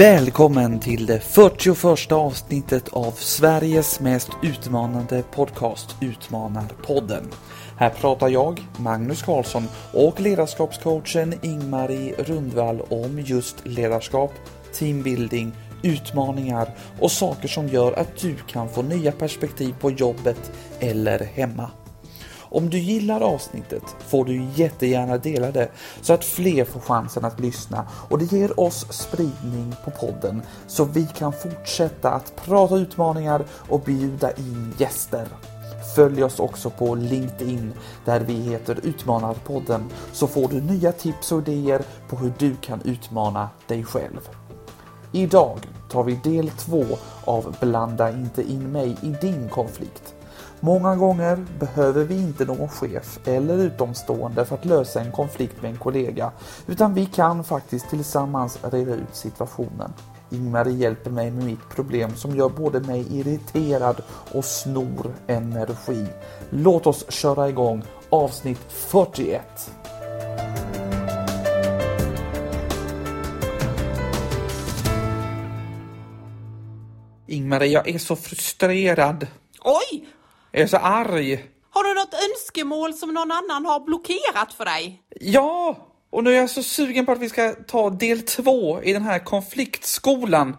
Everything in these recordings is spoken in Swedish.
Välkommen till det 41 avsnittet av Sveriges mest utmanande podcast Utmanarpodden. Här pratar jag, Magnus Karlsson och ledarskapscoachen Ingmarie Rundvall om just ledarskap, teambuilding, utmaningar och saker som gör att du kan få nya perspektiv på jobbet eller hemma. Om du gillar avsnittet får du jättegärna dela det så att fler får chansen att lyssna och det ger oss spridning på podden så vi kan fortsätta att prata utmaningar och bjuda in gäster. Följ oss också på LinkedIn där vi heter Utmanarpodden så får du nya tips och idéer på hur du kan utmana dig själv. Idag tar vi del två av Blanda inte in mig i din konflikt. Många gånger behöver vi inte någon chef eller utomstående för att lösa en konflikt med en kollega, utan vi kan faktiskt tillsammans reda ut situationen. Ingmarie hjälper mig med mitt problem som gör både mig irriterad och snor energi. Låt oss köra igång avsnitt 41. Ingmarie, jag är så frustrerad. Oj! Jag är så arg. Har du något önskemål som någon annan har blockerat för dig? Ja! Och nu är jag så sugen på att vi ska ta del två i den här konfliktskolan.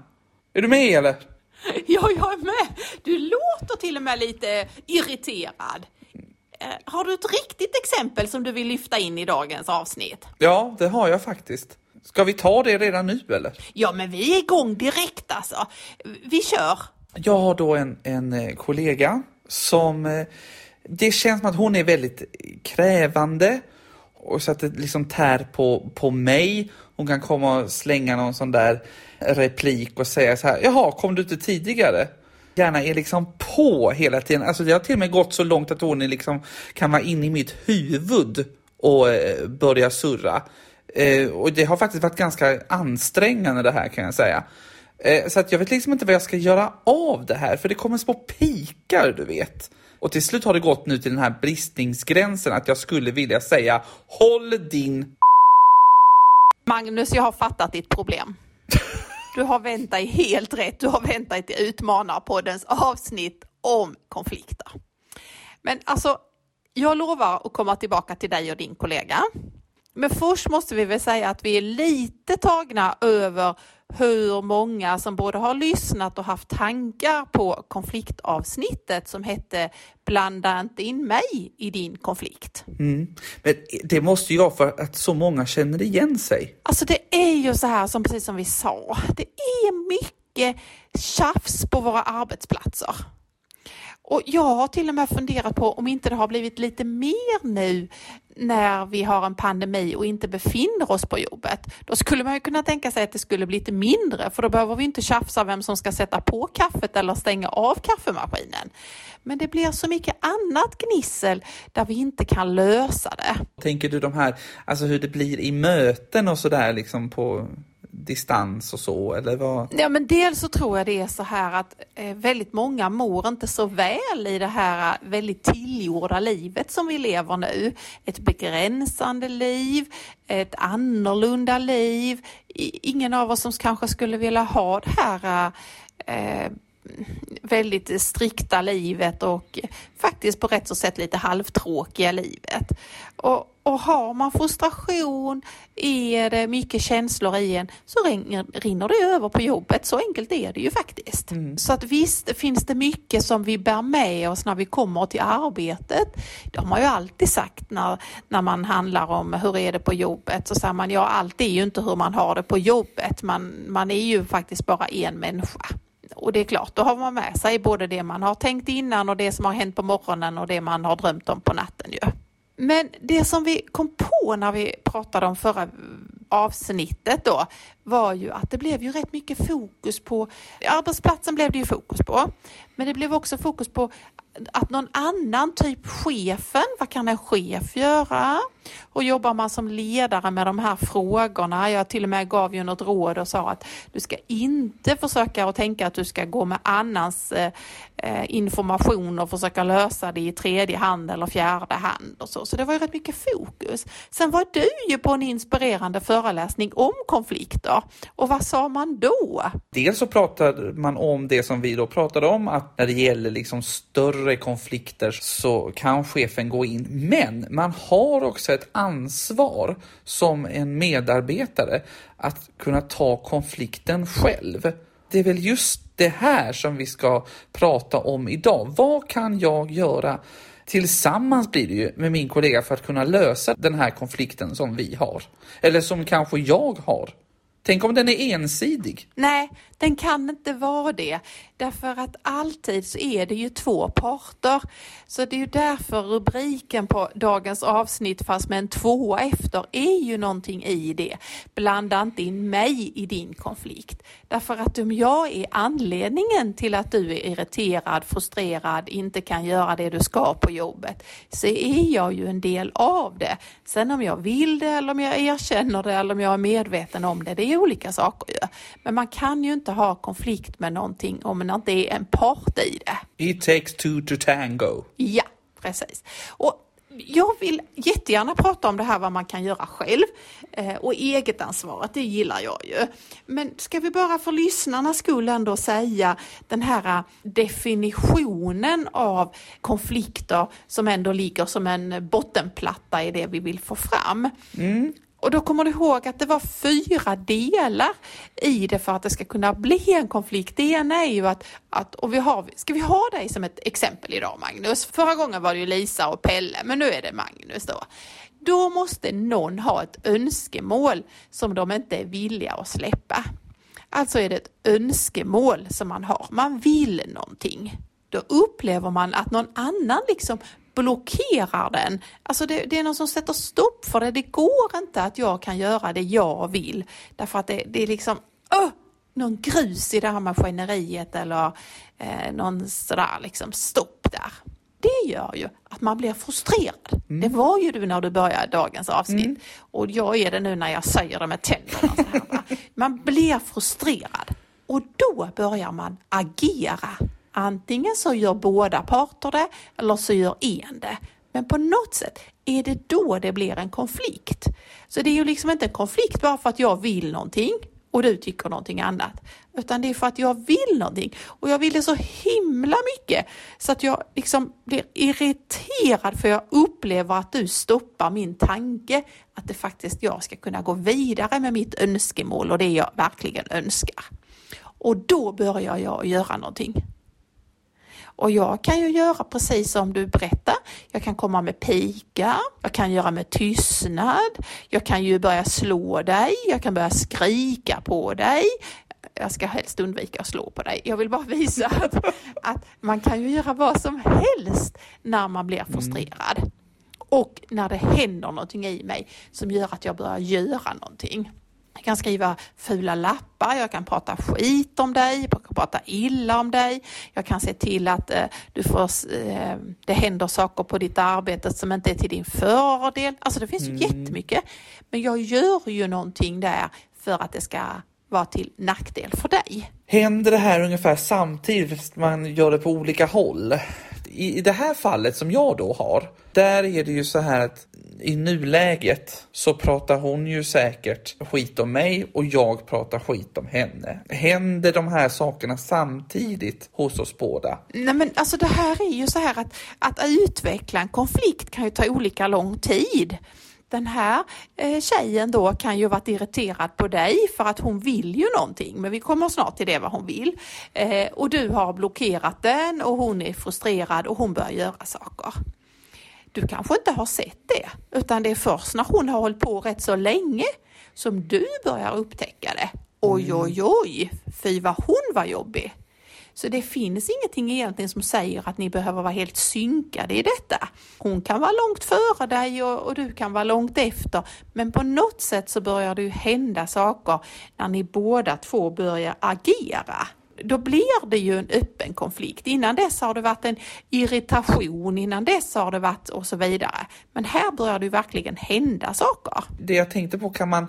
Är du med eller? Ja, jag är med. Du låter till och med lite irriterad. Eh, Har du ett riktigt exempel som du vill lyfta in i dagens avsnitt? Ja, det har jag faktiskt. Ska vi ta det redan nu eller? Ja, men vi är igång direkt alltså. Vi kör. Jag har då en, en eh, kollega som... Eh, det känns som att hon är väldigt krävande och så att det liksom tär på, på mig. Hon kan komma och slänga någon sån där replik och säga så här, jaha, kom du inte tidigare? Gärna är liksom på hela tiden. Alltså det har till och med gått så långt att hon är liksom, kan vara inne i mitt huvud och eh, börja surra. Eh, och det har faktiskt varit ganska ansträngande det här kan jag säga. Eh, Så att jag vet liksom inte vad jag ska göra av det här, för det kommer små pikar, du vet. Och till slut har det gått nu till den här bristningsgränsen att jag skulle vilja säga Håll din Magnus, jag har fattat ditt problem. Du har vänt dig helt rätt. Du har vänt dig till Utmanarpoddens avsnitt om konflikter. Men alltså, jag lovar att komma tillbaka till dig och din kollega. Men först måste vi väl säga att vi är lite tagna över hur många som både har lyssnat och haft tankar på konfliktavsnittet som hette Blanda inte in mig i din konflikt. Men det måste ju vara för att så många känner igen sig. Alltså det är ju så här som precis som vi sa, det är mycket tjafs på våra arbetsplatser. Och jag har till och med funderat på om inte det har blivit lite mer nu när vi har en pandemi och inte befinner oss på jobbet. Då skulle man ju kunna tänka sig att det skulle bli lite mindre för då behöver vi inte tjafsa vem som ska sätta på kaffet eller stänga av kaffemaskinen. Men det blir så mycket annat gnissel där vi inte kan lösa det. Tänker du de här, alltså hur det blir i möten och sådär liksom på distans och så, eller vad? Ja, men dels så tror jag det är så här att eh, väldigt många mår inte så väl i det här eh, väldigt tillgjorda livet som vi lever nu. Ett begränsande liv, ett annorlunda liv. Ingen av oss som kanske skulle vilja ha det här eh, eh väldigt strikta livet och faktiskt på rätt så sätt lite halvtråkiga livet. Och, och har man frustration, är det mycket känslor i en, så rinner, det över på jobbet. Så enkelt är det ju faktiskt. Så att visst finns det mycket som vi bär med oss när vi kommer till arbetet. Det har man ju alltid sagt när, när man handlar om hur är det på jobbet. Så säger man, ja allt är ju inte hur man har det på jobbet. Man, man är ju faktiskt bara en människa. Och det är klart, då har man med sig både det man har tänkt innan och det som har hänt på morgonen och det man har drömt om på natten ju. Men det som vi kom på när vi pratade om förra avsnittet då var ju att det blev ju rätt mycket fokus på arbetsplatsen blev det ju fokus på. Men det blev också fokus på att någon annan, typ chefen, vad kan en chef göra? Och jobbar man som ledare med de här frågorna? Jag till och med gav ju något råd och sa att du ska inte försöka att tänka att du ska gå med annans eh, eh, information och försöka lösa det i tredje hand eller fjärde hand och så. Så det var ju rätt mycket fokus. Sen var du ju på en inspirerande föreläsning om konflikter och vad sa man då? Dels så pratade man om det som vi då pratade om, att när det gäller liksom större konflikter så kan chefen gå in. Men man har också ett ansvar som en medarbetare att kunna ta konflikten själv. Det är väl just det här som vi ska prata om idag. Vad kan jag göra tillsammans blir det ju med min kollega för att kunna lösa den här konflikten som vi har. Eller som kanske jag har. Tänk om den är ensidig? Nej, den kan inte vara det. Därför att alltid så är det ju två parter. Så det är ju därför rubriken på dagens avsnitt, fast med en tvåa efter, är ju någonting i det. Blanda inte in mig i din konflikt. Därför att om jag är anledningen till att du är irriterad, frustrerad, inte kan göra det du ska på jobbet, så är jag ju en del av det. Sen om jag vill det eller om jag erkänner det eller om jag är medveten om det, det är olika saker ju. Men man kan ju inte ha konflikt med någonting om man inte är en part i det. It takes two to tango. Ja, precis. Och jag vill jättegärna prata om det här vad man kan göra själv eh, och eget ansvaret, det gillar jag ju. Men ska vi bara för lyssnarnas skull ändå säga den här definitionen av konflikter som ändå ligger som en bottenplatta i det vi vill få fram. Mm. Och då kommer du ihåg att det var fyra delar i det för att det ska kunna bli en konflikt. Det ena är ju att, att och vi har, ska vi ha dig som ett exempel idag Magnus? Förra gången var det ju Lisa och Pelle, men nu är det Magnus då. Då måste någon ha ett önskemål som de inte är villiga att släppa. Alltså är det ett önskemål som man har. Man vill någonting. Då upplever man att någon annan liksom blockerar den. Alltså det, det, är någon som sätter stopp för det. Det går inte att jag kan göra det jag vill därför att det, det är liksom oh, någon grus i det här maskineriet eller eh, någon sådär liksom stopp där. Det gör ju att man blir frustrerad. Mm. Det var ju du när du började dagens avsnitt mm. och jag är det nu när jag säger det med tänderna. Så här, man blir frustrerad och då börjar man agera Antingen så gör båda parter det eller så gör en det. Men på något sätt är det då det blir en konflikt. Så det är ju liksom inte en konflikt bara för att jag vill någonting och du tycker någonting annat. Utan det är för att jag vill någonting och jag vill det så himla mycket så att jag liksom blir irriterad för jag upplever att du stoppar min tanke att det faktiskt jag ska kunna gå vidare med mitt önskemål och det jag verkligen önskar. Och då börjar jag göra någonting. Och jag kan ju göra precis som du berättar. Jag kan komma med pika, jag kan göra med tystnad, jag kan ju börja slå dig, jag kan börja skrika på dig. Jag ska helst undvika att slå på dig. Jag vill bara visa att, att man kan ju göra vad som helst när man blir frustrerad. Mm. Och när det händer någonting i mig som gör att jag börjar göra någonting. Jag kan skriva fula lappar, jag kan prata skit om dig, jag kan prata illa om dig, jag kan se till att eh, du får, eh, det händer saker på ditt arbete som inte är till din fördel. Alltså det finns mm. jättemycket. Men jag gör ju någonting där för att det ska vara till nackdel för dig. Händer det här ungefär samtidigt fast man gör det på olika håll? I det här fallet som jag då har, där är det ju så här att i nuläget så pratar hon ju säkert skit om mig och jag pratar skit om henne. Händer de här sakerna samtidigt hos oss båda? Nej men alltså det här är ju så här att, att utveckla en konflikt kan ju ta olika lång tid den här eh, tjejen då kan ju varit irriterad på dig för att hon vill ju någonting, men vi kommer snart till det vad hon vill. Eh, och du har blockerat den och hon är frustrerad och hon börjar göra saker. Du kanske inte har sett det, utan det är först när hon har hållit på rätt så länge som du börjar upptäcka det. Oj, mm. oj, oj, fy vad hon var jobbig. Så det finns ingenting egentligen som säger att ni behöver vara helt synkade i detta. Hon kan vara långt före dig och, och, du kan vara långt efter. Men på något sätt så börjar det ju hända saker när ni båda två börjar agera. Då blir det ju en öppen konflikt. Innan dess har det varit en irritation, innan dess har det varit och så vidare. Men här börjar det ju verkligen hända saker. Det jag tänkte på, kan man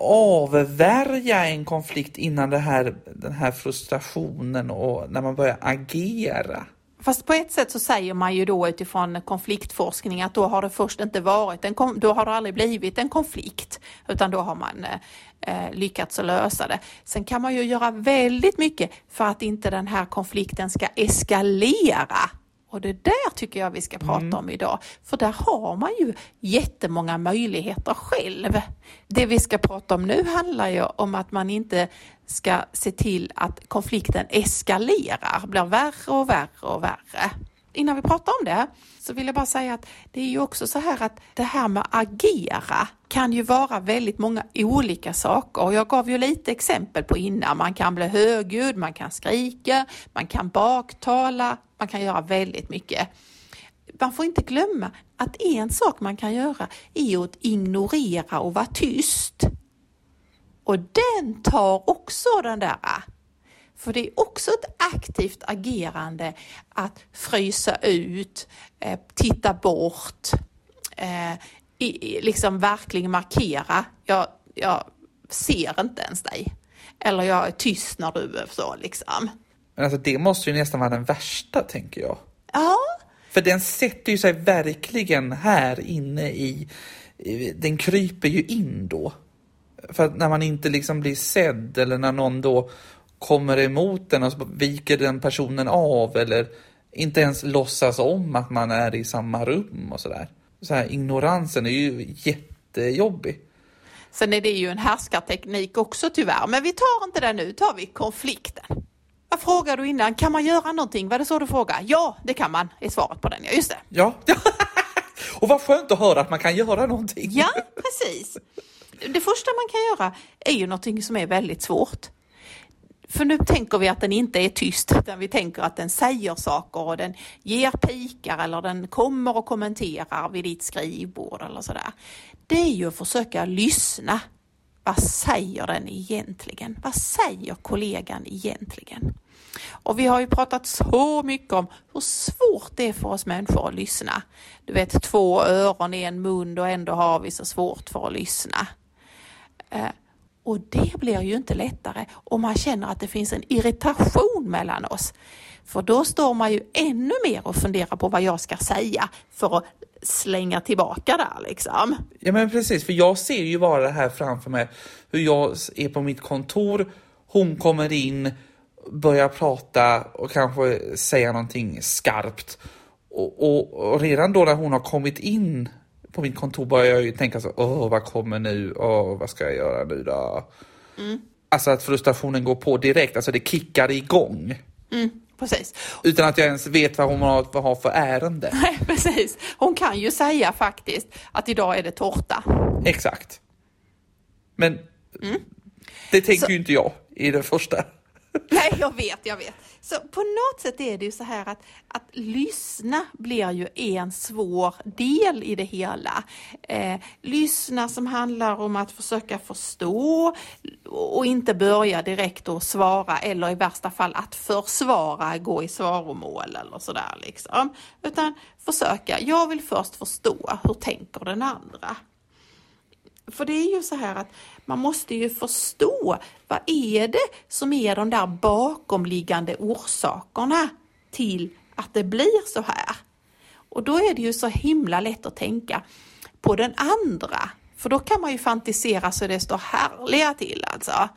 avvärja en konflikt innan det här, den här frustrationen och när man börjar agera? Fast på ett sätt så säger man ju då utifrån konfliktforskning att då har det först inte varit en, då har det aldrig blivit en konflikt, utan då har man eh, lyckats att lösa det. Sen kan man ju göra väldigt mycket för att inte den här konflikten ska eskalera och det där tycker jag vi ska prata mm. om idag. För där har man ju jättemånga möjligheter själv. Det vi ska prata om nu handlar ju om att man inte ska se till att konflikten eskalerar, blir värre och värre och värre. Innan vi pratar om det så vill jag bara säga att det är ju också så här att det här med agera kan ju vara väldigt många olika saker. Jag gav ju lite exempel på innan. Man kan bli högljudd, man kan skrika, man kan baktala, man kan göra väldigt mycket. Man får inte glömma att en sak man kan göra är att ignorera och vara tyst. Och den tar också den där ah, för det är också ett aktivt agerande att frysa ut, eh, titta bort, eh, liksom verkligen markera. Jag, jag ser inte ens dig. Eller jag är tyst när du är så liksom. Men alltså det måste ju nästan vara den värsta tänker jag. Ja. För den sätter ju sig verkligen här inne i, den kryper ju in då. För att när man inte liksom blir sedd eller när någon då kommer emot den och så viker den personen av eller inte ens låtsas om att man är i samma rum och sådär. Så här, ignoransen är ju jättejobbig. Sen är det ju en härskarteknik också tyvärr, men vi tar inte det nu, tar vi konflikten. Vad frågade du innan? Kan man göra någonting? Var det så du frågade? Ja, det kan man, är svaret på den. Ja, just det. Ja, och vad skönt att höra att man kan göra någonting. Ja, precis. Det första man kan göra är ju någonting som är väldigt svårt. För nu tänker vi att den inte är tyst, utan vi tänker att den säger saker och den ger pikar eller den kommer och kommenterar vid ditt skrivbord eller sådär. Det är ju att försöka lyssna. Vad säger den egentligen? Vad säger kollegan egentligen? Och vi har ju pratat så mycket om hur svårt det är för oss människor att lyssna. Du vet, två öron i en mun och ändå har vi så svårt för att lyssna. Eh, och det blir ju inte lättare om man känner att det finns en irritation mellan oss. För då står man ju ännu mer och funderar på vad jag ska säga för att slänga tillbaka där liksom. Ja men precis, för jag ser ju bara det här framför mig, hur jag är på mitt kontor, hon kommer in, börjar prata och kanske säga någonting skarpt. Och, och, och redan då när hon har kommit in på mitt kontor börjar jag ju tänka så, åh vad kommer nu, åh vad ska jag göra nu då? Mm. Alltså att frustrationen går på direkt, alltså det kickar igång. Mm, precis. Utan att jag ens vet vad hon har, vad har för ärende. Nej, precis. Hon kan ju säga faktiskt att idag är det tårta. Exakt. Men mm. det tänker så... ju inte jag i det första. Nej, jag vet, jag vet. Så på något sätt är det ju så här att, att lyssna blir ju en svår del i det hela. Eh, lyssna som handlar om att försöka förstå och inte börja direkt att svara eller i värsta fall att försvara, gå i svaromål eller sådär liksom. Utan försöka, jag vill först förstå, hur tänker den andra? För det är ju så här att man måste ju förstå vad är det som är de där bakomliggande orsakerna till att det blir så här. Och då är det ju så himla lätt att tänka på den andra, för då kan man ju fantisera så det står härliga till alltså.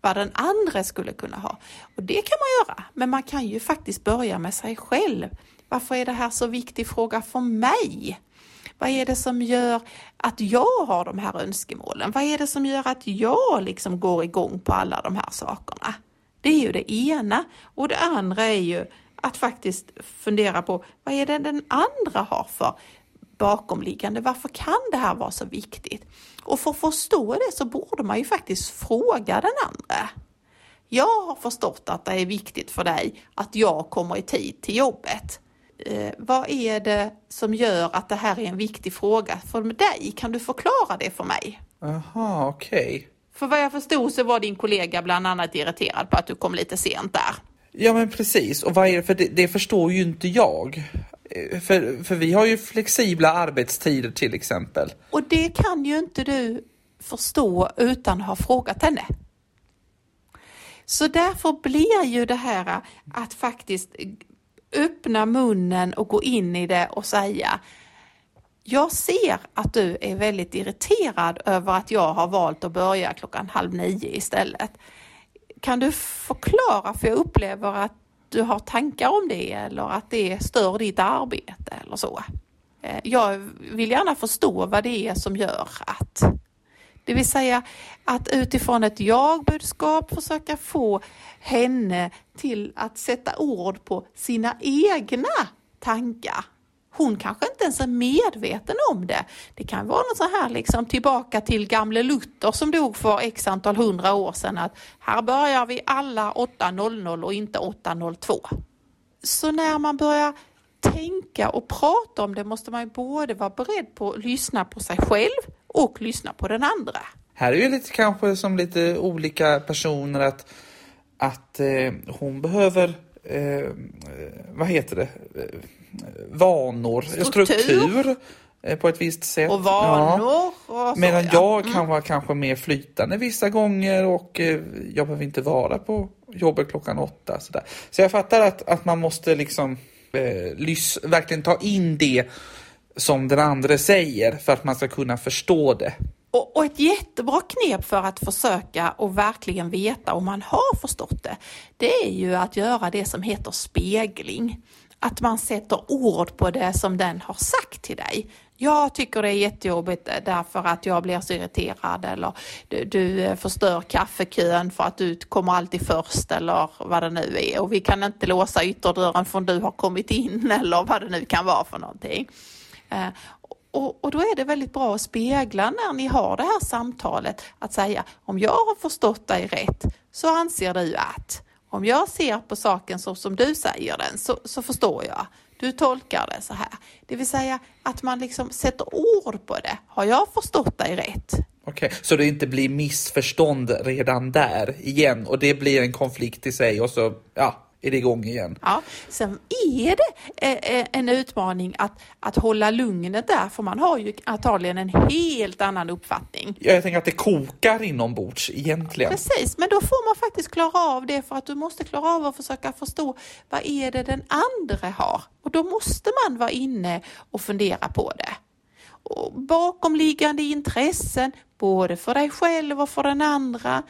Vad den andra skulle kunna ha. Och det kan man göra, men man kan ju faktiskt börja med sig själv. Varför är det här så viktig fråga för mig? Vad är det som gör att jag har de här önskemålen? Vad är det som gör att jag liksom går igång på alla de här sakerna? Det är ju det ena. Och det andra är ju att faktiskt fundera på vad är det den andra har för bakomliggande? Varför kan det här vara så viktigt? Och för att förstå det så borde man ju faktiskt fråga den andra. Jag har förstått att det är viktigt för dig att jag kommer i tid till jobbet eh, vad är det som gör att det här är en viktig fråga för dig? Kan du förklara det för mig? Aha, okej. Okay. För vad jag förstod så var din kollega bland annat irriterad på att du kom lite sent där. Ja men precis, och vad är det, för det, det förstår ju inte jag. Eh, För, för vi har ju flexibla arbetstider till exempel. Och det kan ju inte du förstå utan att ha frågat henne. Så därför blir ju det här att faktiskt öppna munnen och gå in i det och säga jag ser att du är väldigt irriterad över att jag har valt att börja klockan halv nio istället. Kan du förklara, för jag upplever att du har tankar om det eller att det stör ditt arbete eller så. Eh, jag vill gärna förstå vad det är som gör att. Det vill säga att utifrån ett jag-budskap försöka få henne till att sätta ord på sina egna tankar. Hon kanske inte ens är medveten om det. Det kan vara något så här liksom tillbaka till gamle Luther som dog för x antal hundra år sedan att här börjar vi alla 8.00 och inte 8.02. Så när man börjar tänka och prata om det måste man ju både vara beredd på att lyssna på sig själv och lyssna på den andra. Här är ju lite kanske som lite olika personer att, att eh, hon behöver, eh, vad heter det, eh, vanor, Struktur. struktur eh, på ett visst sätt. Och vanor och så, Medan ja. jag Mm. kan vara kanske mer flytande vissa gånger och eh, jag behöver inte vara på jobbet klockan åtta. Sådär. Så jag fattar att, att man måste liksom eh, verkligen ta in det som den andra säger för att man ska kunna förstå det. Och, och ett jättebra knep för att försöka och verkligen veta om man har förstått det, det är ju att göra det som heter spegling. Att man sätter ord på det som den har sagt till dig. Jag tycker det är jättejobbigt därför att jag blir så irriterad eller du, du förstör kaffekön för att du kommer alltid först eller vad det nu är och vi kan inte låsa ytterdörren förrän du har kommit in eller vad det nu kan vara för någonting. Eh, och, och då är det väldigt bra att spegla när ni har det här samtalet att säga om jag har förstått dig rätt så anser du att om jag ser på saken så som du säger den så, så förstår jag. Du tolkar det så här. Det vill säga att man liksom sätter ord på det. Har jag förstått dig rätt? Okej, så det inte blir missförstånd redan där igen och det blir en konflikt i sig och så ja, är det igång igen. Ja, sen är det eh, eh, en utmaning att, att hålla lugnet där, för man har ju antagligen en helt annan uppfattning. Jag tänker att det kokar inombords egentligen. Precis, men då får man faktiskt klara av det för att du måste klara av att försöka förstå vad är det den andra har? Och då måste man vara inne och fundera på det. Och bakomliggande intressen, både för dig själv och för den andra.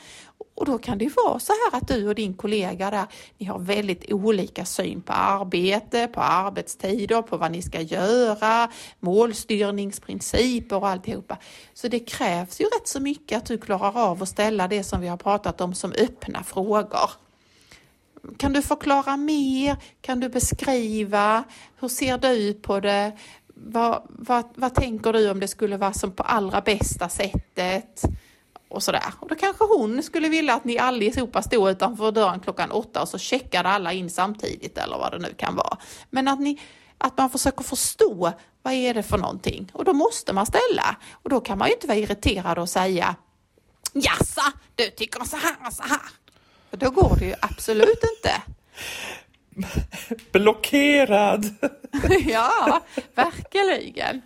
Och då kan det ju vara så här att du och din kollega där, ni har väldigt olika syn på arbete, på arbetstider, på vad ni ska göra, målstyrningsprinciper och alltihopa. Så det krävs ju rätt så mycket att du klarar av att ställa det som vi har pratat om som öppna frågor. Kan du förklara mer? Kan du beskriva? Hur ser du på det? Vad, vad, vad tänker du om det skulle vara som på allra bästa sättet? Och sådär. Och då kanske hon skulle vilja att ni allihopa stod utanför dörren klockan åtta och så checkade alla in samtidigt eller vad det nu kan vara. Men att, ni, att man försöker förstå vad är det för någonting och då måste man ställa. Och då kan man ju inte vara irriterad och säga Jassa, du tycker så här och så här. För då går det ju absolut inte. Blockerad! ja, verkligen.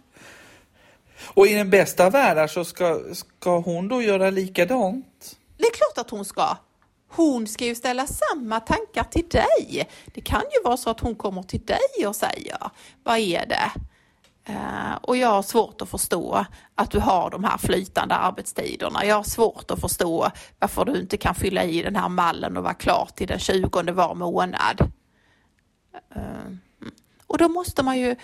Och i den bästa av världar så ska, ska hon då göra likadant? Det är klart att hon ska. Hon ska ju ställa samma tankar till dig. Det kan ju vara så att hon kommer till dig och säger, vad är det? Uh, och jag har svårt att förstå att du har de här flytande arbetstiderna. Jag har svårt att förstå varför du inte kan fylla i den här mallen och vara klar till den 20 var månad. Uh, och då måste man ju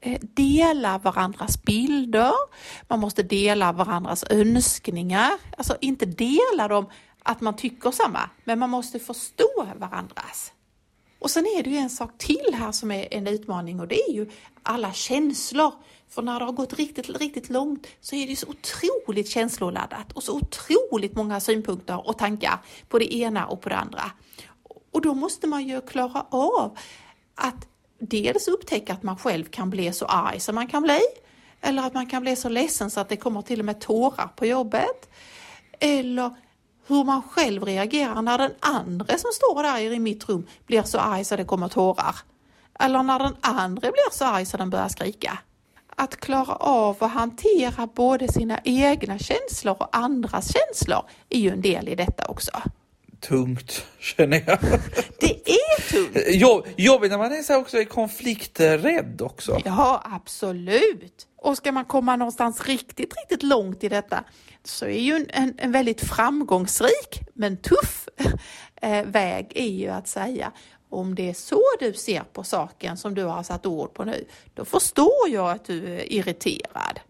eh, dela varandras bilder, man måste dela varandras önskningar, alltså inte dela dem att man tycker samma, men man måste förstå varandras. Och sen är det ju en sak till här som är en utmaning och det är ju alla känslor. För när det har gått riktigt, riktigt långt så är det ju så otroligt känsloladdat och så otroligt många synpunkter och tankar på det ena och på det andra. Och då måste man ju klara av att dels upptäcka att man själv kan bli så arg som man kan bli. Eller att man kan bli så ledsen så att det kommer till och med tårar på jobbet. Eller hur man själv reagerar när den andra som står där i mitt rum blir så arg så det kommer tårar. Eller när den andra blir så arg så den börjar skrika. Att klara av att hantera både sina egna känslor och andras känslor är ju en del i detta också. Tungt, känner jag. Det är tungt! Jobb, jobbigt när man är så också är konflikträdd också. Ja, absolut. Och ska man komma någonstans riktigt, riktigt långt i detta så är ju en, en väldigt framgångsrik men tuff eh, väg är ju att säga om det är så du ser på saken som du har satt ord på nu, då förstår jag att du är irriterad.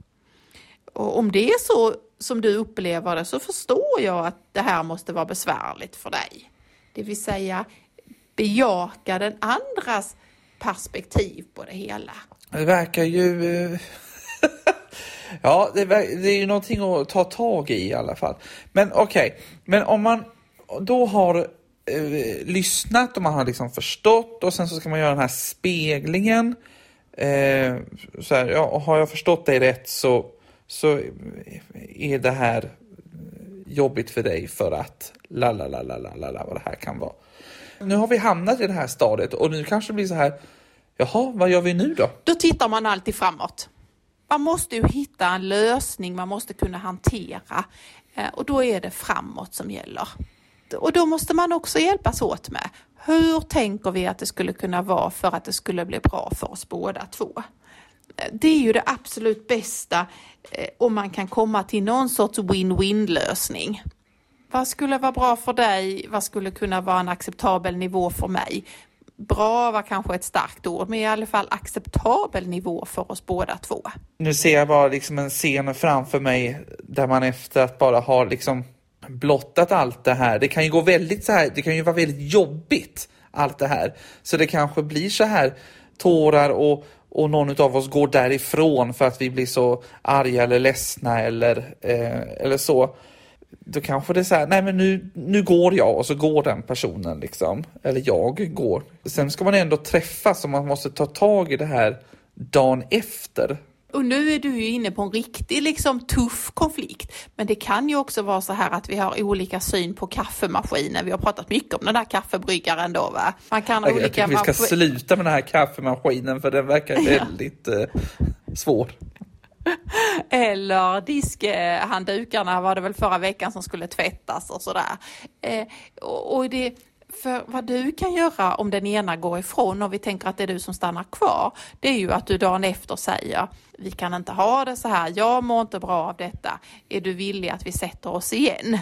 Och om det är så som du upplever det så förstår jag att det här måste vara besvärligt för dig. Det vill säga bejaka den andras perspektiv på det hela. Det verkar ju... Eh, ja, det, det, är ju någonting att ta tag i i alla fall. Men okej, okay. men om man då har eh, lyssnat och man har liksom förstått och sen så ska man göra den här speglingen. Eh, så här, ja, har jag förstått dig rätt så, så är det här jobbigt för dig för att la la la la la la la vad det här kan vara. Nu har vi hamnat i det här stadiet och nu kanske det blir så här, jaha, vad gör vi nu då? Då tittar man alltid framåt. Man måste ju hitta en lösning man måste kunna hantera eh, och då är det framåt som gäller och då måste man också hjälpas åt med. Hur tänker vi att det skulle kunna vara för att det skulle bli bra för oss båda två? Det är ju det absolut bästa eh, om man kan komma till någon sorts win-win lösning. Vad skulle vara bra för dig? Vad skulle kunna vara en acceptabel nivå för mig? Bra var kanske ett starkt ord, men i alla fall acceptabel nivå för oss båda två. Nu ser jag bara liksom en scen framför mig där man efter att bara ha liksom blottat allt det här. Det kan ju gå väldigt så här, det kan ju vara väldigt jobbigt allt det här. Så det kanske blir så här tårar och, och någon av oss går därifrån för att vi blir så arga eller ledsna eller, eh, eller så. Då kanske det är så här, nej men nu, nu går jag och så går den personen liksom. Eller jag går. Sen ska man ändå träffas och man måste ta tag i det här dagen efter. Och nu är du ju inne på en riktig liksom tuff konflikt. Men det kan ju också vara så här att vi har olika syn på kaffemaskinen. Vi har pratat mycket om den där kaffebryggaren då va? Man kan ha jag, olika... Jag vi ska sluta med den här kaffemaskinen för den verkar väldigt eh, svår. Eller diskhanddukarna var det väl förra veckan som skulle tvättas och sådär. Eh, och, och det, för vad du kan göra om den ena går ifrån och vi tänker att det är du som stannar kvar, det är ju att du dagen efter säger vi kan inte ha det så här, jag mår inte bra av detta, är du villig att vi sätter oss igen?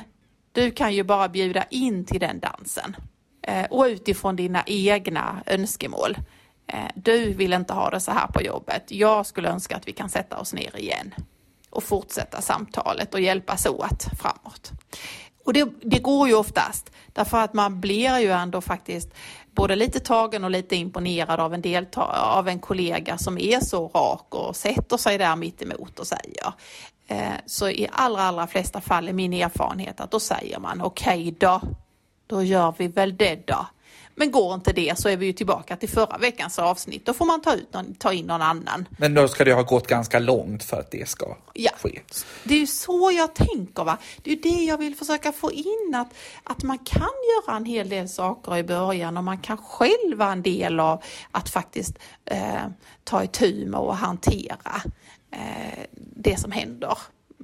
Du kan ju bara bjuda in till den dansen eh, och utifrån dina egna önskemål. Eh, du vill inte ha det så här på jobbet, jag skulle önska att vi kan sätta oss ner igen och fortsätta samtalet och hjälpas åt framåt. Och det, det, går ju oftast därför att man blir ju ändå faktiskt både lite tagen och lite imponerad av en, delta- av en kollega som är så rak och sätter sig där mitt emot och säger. Eh, så i allra, allra flesta fall är min erfarenhet att då säger man okej okay då, då gör vi väl det då. Men går inte det så är vi ju tillbaka till förra veckans avsnitt. Då får man ta, ut någon, ta in någon annan. Men då ska det ha gått ganska långt för att det ska ja. ske. Det är ju så jag tänker. Va? Det är det jag vill försöka få in. Att, att man kan göra en hel del saker i början och man kan själv vara en del av att faktiskt eh, ta itu med och hantera eh, det som händer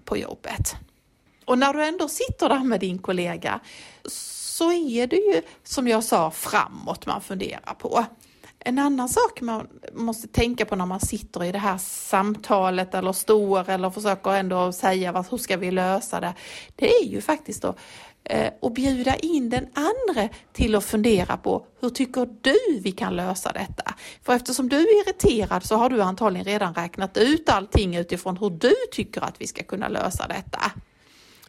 på jobbet. Och när du ändå sitter där med din kollega så är det ju som jag sa framåt man funderar på. En annan sak man måste tänka på när man sitter i det här samtalet eller står eller försöker ändå säga hur ska vi lösa det. Det är ju faktiskt då och att bjuda in den andra till att fundera på hur tycker du vi kan lösa detta? För eftersom du är irriterad så har du antagligen redan räknat ut allting utifrån hur du tycker att vi ska kunna lösa detta.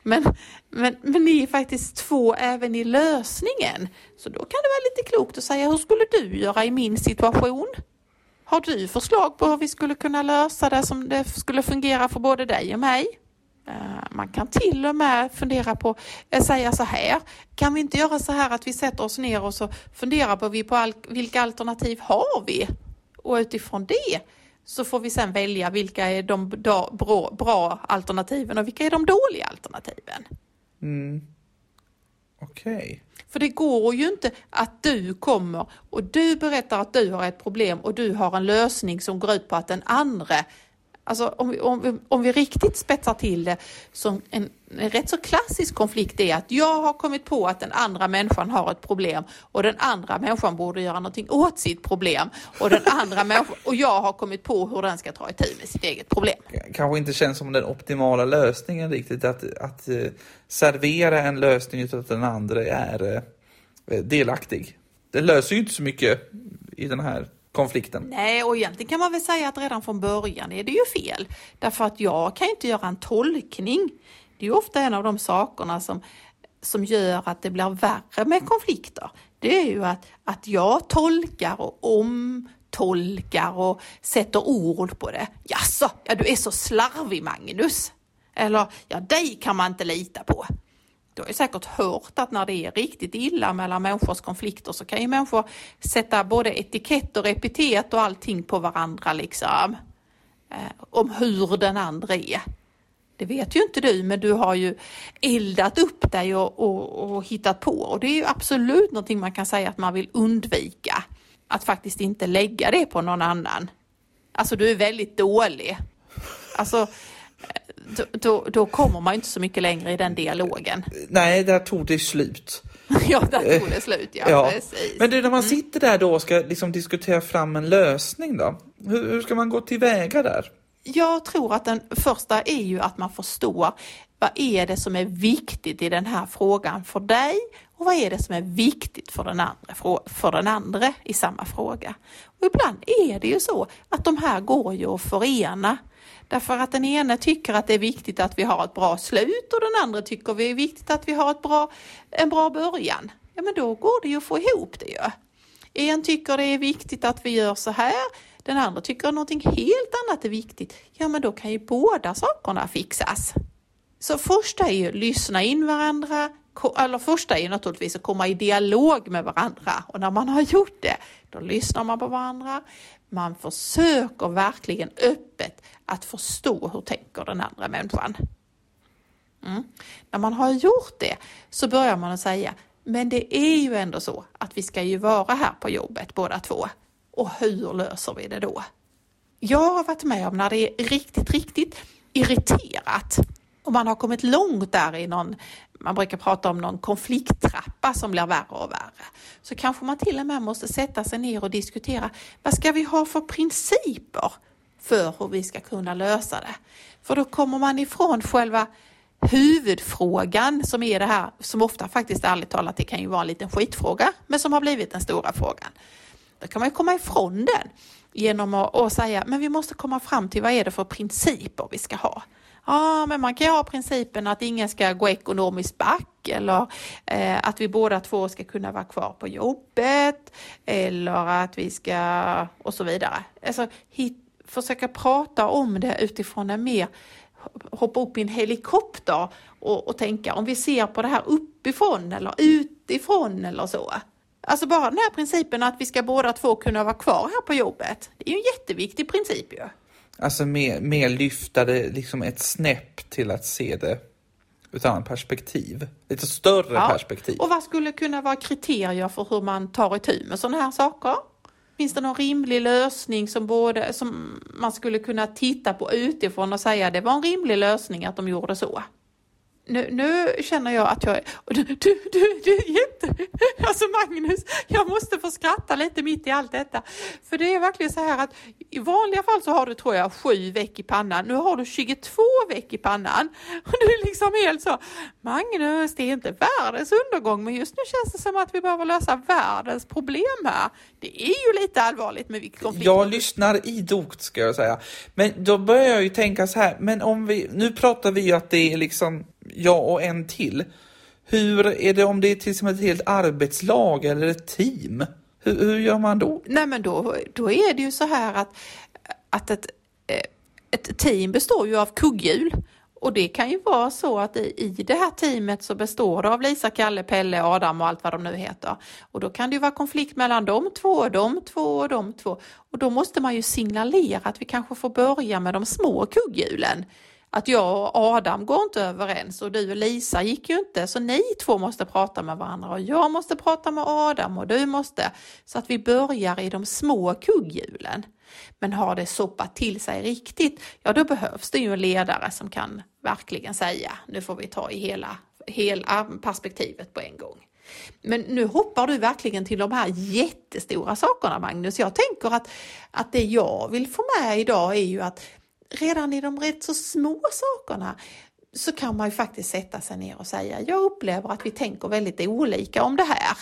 Men, men, men ni är faktiskt två även i lösningen. Så då kan det vara lite klokt att säga, hur skulle du göra i min situation? Har du förslag på hur vi skulle kunna lösa det som det skulle fungera för både dig och mig? Eh, man kan till och med fundera på, eh, säga så här, kan vi inte göra så här att vi sätter oss ner och så funderar på vilka alternativ har vi? Och utifrån det så får vi sen välja vilka är de bra, bra alternativen och vilka är de dåliga alternativen. Okej. För det går ju inte att du kommer och du berättar att du har ett problem och du har en lösning som går ut på att den andra Alltså om vi, om, vi, om vi riktigt spetsar till det, som en, en rätt så klassisk konflikt är att jag har kommit på att den andra människan har ett problem och den andra människan borde göra någonting åt sitt problem och den andra människan, och jag har kommit på hur den ska ta itu med sitt eget problem. Kanske inte känns som den optimala lösningen riktigt att, att eh, servera en lösning utan att den andra är eh, delaktig. Det löser ju inte så mycket i den här konflikten. Nej, och egentligen kan man väl säga att redan från början är det ju fel. Därför att jag kan inte göra en tolkning. Det är ju ofta en av de sakerna som, som gör att det blir värre med konflikter. Det är ju att, att jag tolkar och omtolkar och sätter ord på det. Jaså, ja du är så slarvig Magnus. Eller, ja dig kan man inte lita på. Du har ju säkert hört att när det är riktigt illa mellan människors konflikter så kan ju människor sätta både etikett och epitet och allting på varandra liksom. Eh, om hur den andra är. Det vet ju inte du, men du har ju eldat upp dig och, och, och hittat på. Och det är ju absolut någonting man kan säga att man vill undvika. Att faktiskt inte lägga det på någon annan. Alltså du är väldigt dålig. Alltså då, då, då kommer man inte så mycket längre i den dialogen. Nej, där tog det slut. ja, där tog det slut, ja, Ja. precis. Men du, när man sitter där då och ska liksom diskutera fram en lösning då? Hur, hur ska man gå tillväga där? Jag tror att den första är ju att man förstår vad är det som är viktigt i den här frågan för dig och vad är det som är viktigt för den andra, för den andra i samma fråga. Och ibland är det ju så att de här går ju att förena. Därför att den ena tycker att det är viktigt att vi har ett bra slut och den andra tycker det är viktigt att vi har ett bra, en bra början. Ja men då går det ju att få ihop det ju. En tycker det är viktigt att vi gör så här, den andra tycker att någonting helt annat är viktigt. Ja, men då kan ju båda sakerna fixas. Så första är ju lyssna in varandra, eller första är ju naturligtvis att komma i dialog med varandra och när man har gjort det, då lyssnar man på varandra. Man försöker verkligen öppet att förstå hur tänker den andra människan. Mm. När man har gjort det så börjar man att säga, men det är ju ändå så att vi ska ju vara här på jobbet båda två. Och hur löser vi det då? Jag har varit med om när det är riktigt, riktigt irriterat och man har kommit långt där i någon, man brukar prata om någon konflikttrappa som blir värre och värre. Så kanske man till och med måste sätta sig ner och diskutera, vad ska vi ha för principer för hur vi ska kunna lösa det? För då kommer man ifrån själva huvudfrågan som är det här, som ofta faktiskt ärligt talat, det kan ju vara en liten skitfråga, men som har blivit den stora frågan. Då kan man ju komma ifrån den genom att, att säga, men vi måste komma fram till vad är det för principer vi ska ha. Ja, men man kan ju ha principen att ingen ska gå ekonomiskt back eller eh, att vi båda två ska kunna vara kvar på jobbet eller att vi ska och så vidare. Alltså hit, försöka prata om det utifrån en mer hoppa upp i en helikopter och, och tänka om vi ser på det här uppifrån eller utifrån eller så. Alltså bara den här principen att vi ska båda två kunna vara kvar här på jobbet. Det är ju en jätteviktig princip ju. Alltså mer, mer lyfta det liksom ett snäpp till att se det ur ett annat perspektiv. Lite större Ja. perspektiv. Och vad skulle kunna vara kriterier för hur man tar itu med sådana här saker? Finns det någon rimlig lösning som, både, som man skulle kunna titta på utifrån och säga det var en rimlig lösning att de gjorde så? Nu, nu känner jag att jag är... Du, du, du, du är jätte... Alltså Magnus, jag måste få skratta lite mitt i allt detta. För det är verkligen så här att i vanliga fall så har du tror jag sju veck i pannan. Nu har du 22 veck i pannan. Och du är liksom helt så, Magnus, det är inte världens undergång men just nu känns det som att vi behöver lösa världens problem här. Det är ju lite allvarligt med konflikt. Jag lyssnar idogt ska jag säga. Men då börjar jag ju tänka så här, men om vi, nu pratar vi ju att det är liksom jag och en till. Hur är det om det är till exempel ett helt arbetslag eller ett team? Hur, hur gör man då? Nej men då, då är det ju så här att, att ett, eh, ett team består ju av kugghjul. Och det kan ju vara så att i, i det här teamet så består det av Lisa, Kalle, Pelle, Adam och allt vad de nu heter. Och då kan det ju vara konflikt mellan de två, de två och de två. Och då måste man ju signalera att vi kanske får börja med de små kugghjulen att jag och Adam går inte överens och du och Lisa gick ju inte så ni två måste prata med varandra och jag måste prata med Adam och du måste så att vi börjar i de små kugghjulen. Men har det soppat till sig riktigt, ja då behövs det ju en ledare som kan verkligen säga nu får vi ta i hela, hela perspektivet på en gång. Men nu hoppar du verkligen till de här jättestora sakerna Magnus. Jag tänker att, att det jag vill få med idag är ju att redan i de rätt så små sakerna så kan man ju faktiskt sätta sig ner och säga jag upplever att vi tänker väldigt olika om det här.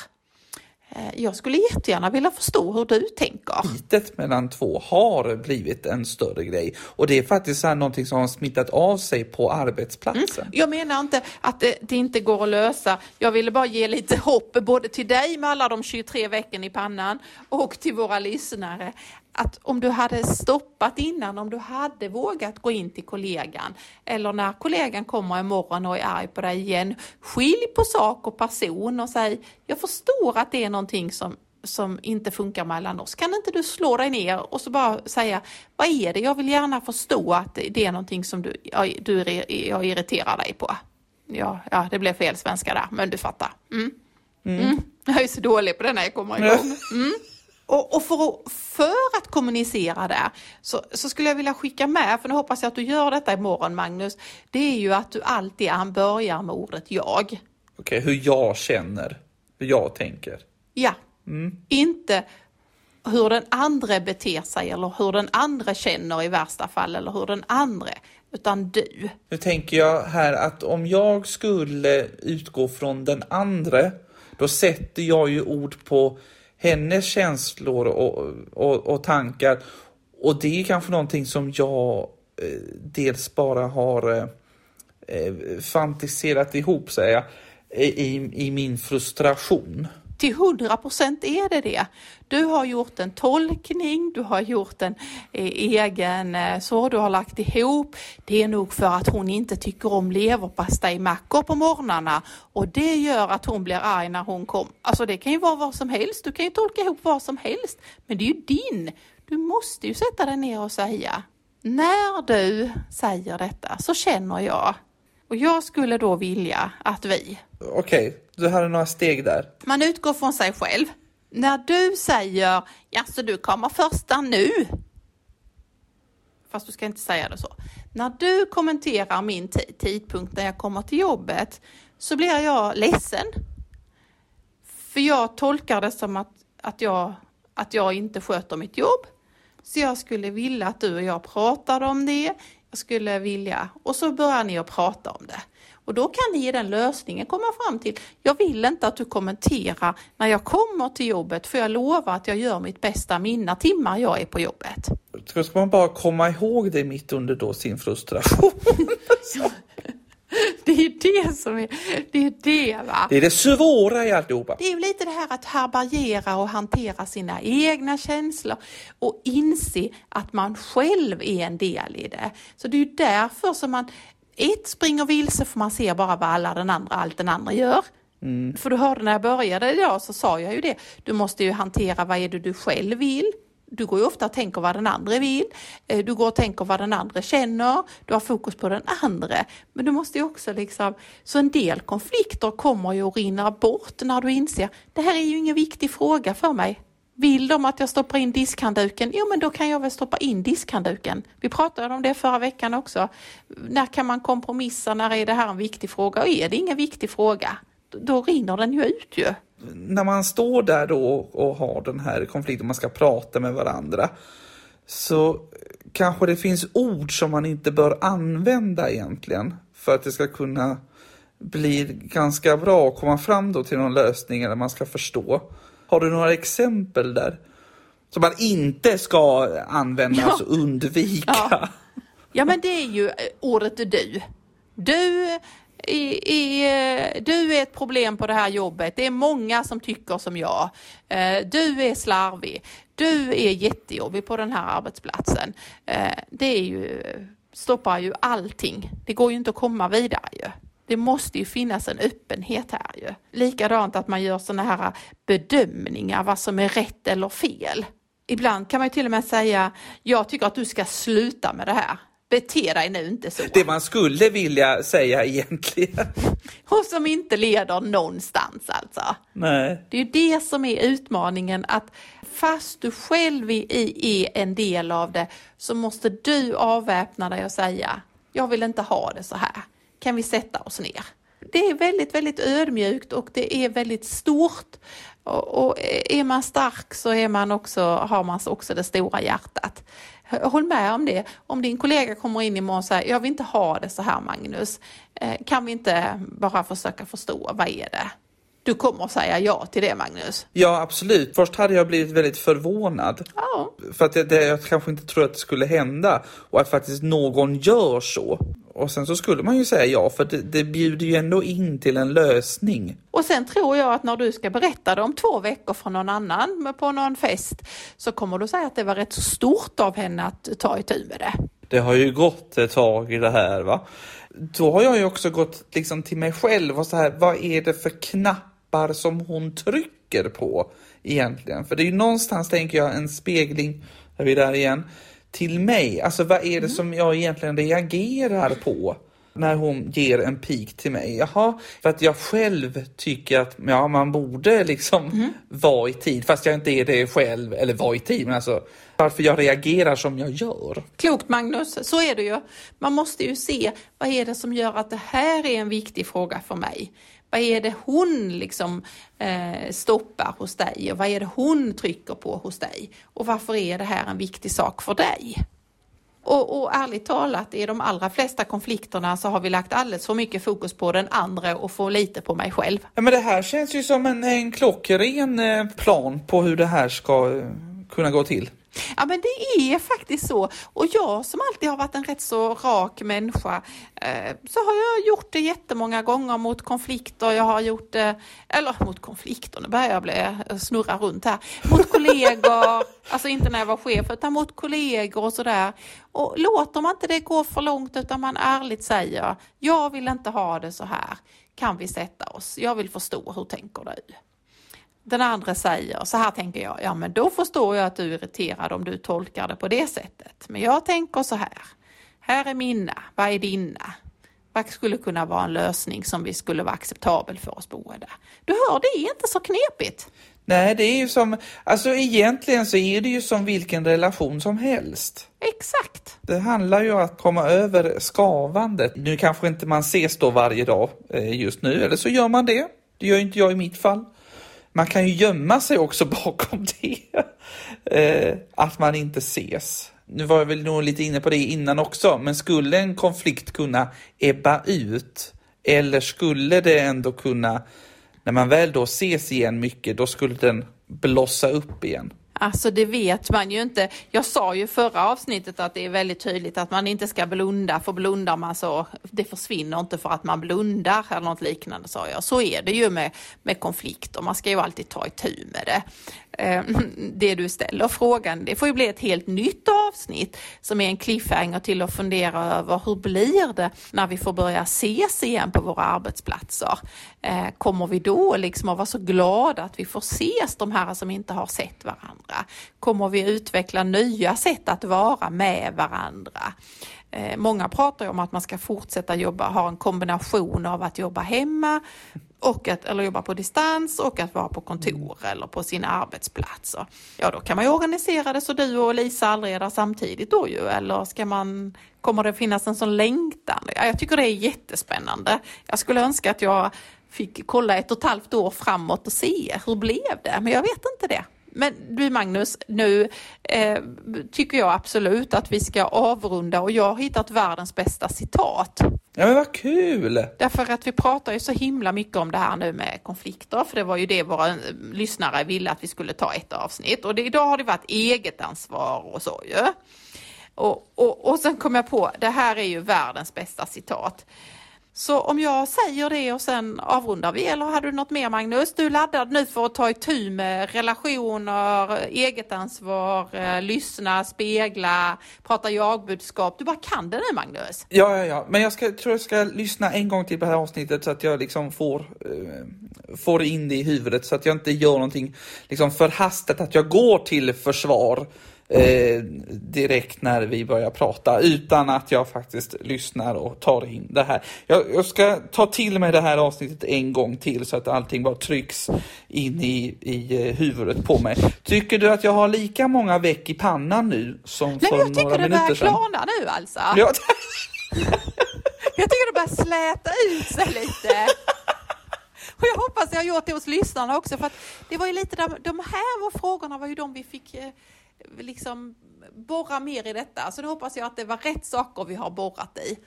Eh, jag skulle jättegärna vilja förstå hur du tänker. Bitet mellan två har blivit en större grej och det är faktiskt någonting som har smittat av sig på arbetsplatsen. Mm. Jag menar inte att det, det, inte går att lösa. Jag ville bara ge lite hopp både till dig med alla de 23 vecken i pannan och till våra lyssnare att om du hade stoppat innan, om du hade vågat gå in till kollegan eller när kollegan kommer imorgon och är arg på dig igen, skilj på sak och person och säg jag förstår att det är någonting som som inte funkar mellan oss. Kan inte du slå dig ner och så bara säga vad är det? Jag vill gärna förstå att det är någonting som du, du jag irriterar dig på. Ja, ja, det blev fel svenska där, men du fattar. Mm. Mm. Mm. Jag är så dålig på det när jag kommer igång. Mm. Och, och för, att, för, att, kommunicera det så, så, skulle jag vilja skicka med, för nu hoppas jag att du gör detta imorgon Magnus, det är ju att du alltid börjar med ordet jag. Okej, okay, hur jag känner, hur jag tänker. Ja, mm. inte hur den andra beter sig eller hur den andra känner i värsta fall eller hur den andra, utan du. Nu tänker jag här att om jag skulle utgå från den andra, då sätter jag ju ord på hennes känslor och, och, och tankar. Och det är kanske någonting som jag eh, dels bara har eh, eh fantiserat ihop, säger jag, i, i min frustration till hundra procent är det det. Du har gjort en tolkning, du har gjort en eh, egen eh, så, du har lagt ihop. Det är nog för att hon inte tycker om leverpastejmackor på morgnarna och det gör att hon blir arg när hon kommer. Alltså det kan ju vara vad som helst, du kan ju tolka ihop vad som helst, men det är ju din. Du måste ju sätta dig ner och säga, när du säger detta så känner jag och jag skulle då vilja att vi... Okej, okay, du hade några steg där. Man utgår från sig själv. När du säger, så du kommer första nu. Fast du ska inte säga det så. När du kommenterar min tidpunkt när jag kommer till jobbet så blir jag ledsen. För jag tolkar det som att, att, jag, att jag inte sköter mitt jobb. Så jag skulle vilja att du och jag pratade om det jag skulle vilja och så börjar ni att prata om det. Och då kan ni i den lösningen komma fram till, jag vill inte att du kommenterar när jag kommer till jobbet för jag lovar att jag gör mitt bästa mina timmar jag är på jobbet. Ska man bara komma ihåg det mitt under då sin frustration? Det är det som är, det är det va. Det är det svåra i alltihopa. Det är ju lite det här att härbärgera och hantera sina egna känslor och inse att man själv är en del i det. Så det är ju därför som man ett springer vilse för man ser bara vad alla den andra, allt den andra gör. Mm. För du hörde när jag började idag så sa jag ju det, du måste ju hantera vad är det du själv vill, du går ju ofta och tänker vad den andra vill. Eh, du går och tänker vad den andra känner. Du har fokus på den andra. Men du måste ju också liksom, så en del konflikter kommer ju att rinna bort när du inser, det här är ju ingen viktig fråga för mig. Vill de att jag stoppar in diskhandduken? Jo, men då kan jag väl stoppa in diskhandduken. Vi pratade om det förra veckan också. När kan man kompromissa? När är det här en viktig fråga? Och är det ingen viktig fråga, då rinner den ju ut ju när man står där då och har den här konflikten, man ska prata med varandra, så kanske det finns ord som man inte bör använda egentligen för att det ska kunna bli ganska bra och komma fram då till någon lösning eller man ska förstå. Har du några exempel där? Som man inte ska använda, ja. alltså undvika. Ja. ja, men det är ju ordet du. Du i, i, eh, du är ett problem på det här jobbet. Det är många som tycker som jag. Eh, du är slarvig. Du är jättejobbig på den här arbetsplatsen. Eh, det är ju, stoppar ju allting. Det går ju inte att komma vidare ju. Det måste ju finnas en öppenhet här ju. Likadant att man gör sådana här bedömningar vad som är rätt eller fel. Ibland kan man ju till och med säga, jag tycker att du ska sluta med det här. bete dig nu inte så. Det man skulle vilja säga egentligen. Och som inte leder någonstans alltså. Nej. Det är ju det som är utmaningen att fast du själv är, en del av det så måste du avväpna dig och säga jag vill inte ha det så här. Kan vi sätta oss ner? Det är väldigt, väldigt ödmjukt och det är väldigt stort. Och, och är man stark så är man också, har man också det stora hjärtat. Håll med om det. Om din kollega kommer in imorgon och säger jag vill inte ha det så här Magnus. Eh, kan vi inte bara försöka förstå vad är det? Du kommer att säga ja till det Magnus? Ja, absolut. Först hade jag blivit väldigt förvånad. Ja. För att det, jag kanske inte trodde att det skulle hända och att faktiskt någon gör så. Och sen så skulle man ju säga ja, för det, det bjuder ju ändå in till en lösning. Och sen tror jag att när du ska berätta det om två veckor för någon annan på någon fest så kommer du säga att det var rätt så stort av henne att ta itu med det. Det har ju gått ett tag i det här va. Då har jag ju också gått liksom till mig själv och så här, vad är det för knappar som hon trycker på egentligen? För det är ju någonstans, tänker jag, en spegling, är vi där igen, till mig. Alltså vad är det mm. som jag egentligen reagerar på? när hon ger en pik till mig. Jaha, för att jag själv tycker att ja, man borde liksom mm. vara i tid, fast jag inte är det själv, eller vara i tid, men alltså varför jag reagerar som jag gör. Klokt Magnus, så är det ju. Man måste ju se vad är det som gör att det här är en viktig fråga för mig. Vad är det hon liksom eh, stoppar hos dig och vad är det hon trycker på hos dig? Och varför är det här en viktig sak för dig? Och, och ärligt talat, i de allra flesta konflikterna så har vi lagt alldeles för mycket fokus på den andra och för lite på mig själv. Ja, men det här känns ju som en, en klockren eh, plan på hur det här ska eh, kunna gå till. Ja men det är faktiskt så. Och jag som alltid har varit en rätt så rak människa eh, så har jag gjort det jättemånga gånger mot konflikter. Jag har gjort det, eller mot konflikter, nu börjar jag bli, eh, snurra runt här. Mot kollegor, alltså inte när jag var chef utan mot kollegor och sådär. Och låter man inte det gå för långt utan man ärligt säger jag vill inte ha det så här. Kan vi sätta oss? Jag vill förstå, hur tänker du? Den andra säger, så här tänker jag, ja men då förstår jag att du är irriterad om du tolkar det på det sättet. Men jag tänker så här, här är mina, vad är dina? Vad skulle kunna vara en lösning som vi skulle vara acceptabel för oss båda? Du hör, det är inte så knepigt. Nej, det är ju som, alltså egentligen så är det ju som vilken relation som helst. Exakt. Det handlar ju om att komma över skavandet. Nu kanske inte man ses då varje dag eh, just nu, eller så gör man det. Det gör inte jag i mitt fall man kan ju gömma sig också bakom det. Eh, att man inte ses. Nu var jag väl nog lite inne på det innan också, men skulle en konflikt kunna ebba ut? Eller skulle det ändå kunna, när man väl då ses igen mycket, då skulle den blossa upp igen? Alltså det vet man ju inte. Jag sa ju förra avsnittet att det är väldigt tydligt att man inte ska blunda, för blundar man så, det försvinner inte för att man blundar eller något liknande sa jag. Så är det ju med, med konflikter, man ska ju alltid ta itu med det. Eh, det du ställer frågan, det får ju bli ett helt nytt avsnitt som är en cliffhanger till att fundera över hur blir det när vi får börja ses igen på våra arbetsplatser? Eh, kommer vi då liksom att vara så glada att vi får ses, de här som inte har sett varandra? Kommer vi utveckla nya sätt att vara med varandra? Eh, många pratar ju om att man ska fortsätta jobba, ha en kombination av att jobba hemma och att, eller jobba på distans och att vara på kontor mm. eller på sin arbetsplats. Ja, då kan man ju organisera det så du och Lisa aldrig är där samtidigt då ju, eller ska man, kommer det finnas en sån längtan? Ja, jag tycker det är jättespännande. Jag skulle önska att jag fick kolla ett och ett halvt år framåt och se hur blev det, men jag vet inte det. Men du Magnus, nu eh, tycker jag absolut att vi ska avrunda och jag har hittat världens bästa citat. Ja men vad kul! Därför att vi pratar ju så himla mycket om det här nu med konflikter, för det var ju det våra eh, lyssnare ville att vi skulle ta ett avsnitt och det, idag har det varit eget ansvar och så ju. Och, och, och sen kom jag på, det här är ju världens bästa citat. Så om jag säger det och sen avrundar vi, eller hade du något mer Magnus? Du är laddad nu för att ta itu med relationer, eget ansvar, eh, lyssna, spegla, prata jagbudskap. Du bara kan det nu Magnus. Ja, ja, ja, men jag ska, tror jag ska lyssna en gång till på det här avsnittet så att jag liksom får, eh, får in det i huvudet så att jag inte gör någonting liksom förhastat, att jag går till försvar eh, direkt när vi börjar prata utan att jag faktiskt lyssnar och tar in det här. Jag, jag ska ta till mig det här avsnittet en gång till så att allting bara trycks in i, i eh, huvudet på mig. Tycker du att jag har lika många veck i pannan nu som Nej, för men jag tycker några det minuter börjar sedan? klarna nu alltså. Ja, Jag tycker det börjar släta ut sig lite. Och jag hoppas jag har gjort det hos lyssnarna också för att det var ju lite där, de här var frågorna var ju de vi fick eh, liksom borra mer i detta. Så då hoppas jag att det var rätt saker vi har borrat i.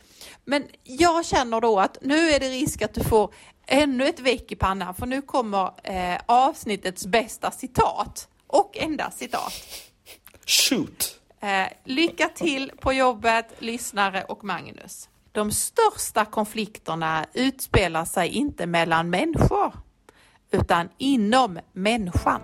Men jag känner då att nu är det risk att du får ännu ett veck i pannan för nu kommer eh, avsnittets bästa citat och enda citat. shoot! Eh, lycka till på jobbet, lyssnare och Magnus. De största konflikterna utspelar sig inte mellan människor, utan inom människan.